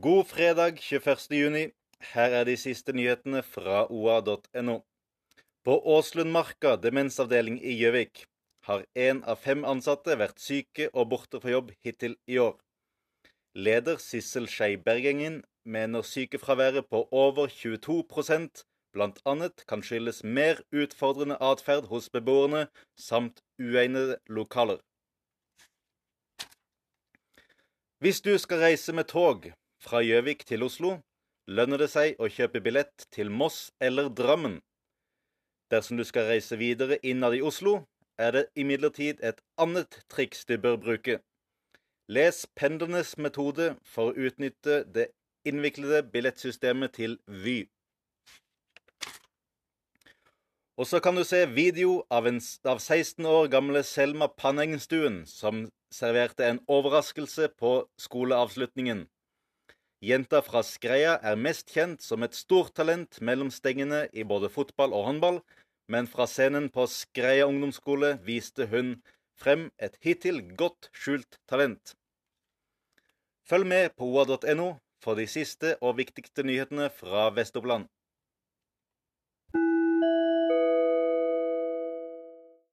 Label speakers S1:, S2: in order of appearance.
S1: God fredag 21. juni. Her er de siste nyhetene fra oa.no. På Åslundmarka demensavdeling i Gjøvik har én av fem ansatte vært syke og borte fra jobb hittil i år. Leder Sissel Skei Bergengen mener sykefraværet på over 22% bl.a. kan skyldes mer utfordrende atferd hos beboerne samt uegnede lokaler. Hvis du skal reise med tog fra Gjøvik til Oslo, lønner det seg å kjøpe billett til Moss eller Drammen. Dersom du skal reise videre innad i Oslo, er det imidlertid et annet triks du bør bruke. Les pendlernes metode for å utnytte det innviklede billettsystemet til Vy. Og så kan du se video av, en, av 16 år gamle Selma Panengstuen som serverte en overraskelse på skoleavslutningen. Jenta fra Skreia er mest kjent som et stort talent mellom stengene i både fotball og håndball, men fra scenen på Skreia ungdomsskole viste hun frem et hittil godt skjult talent. Følg med på oa.no for de siste og viktigste nyhetene fra Vest-Oppland.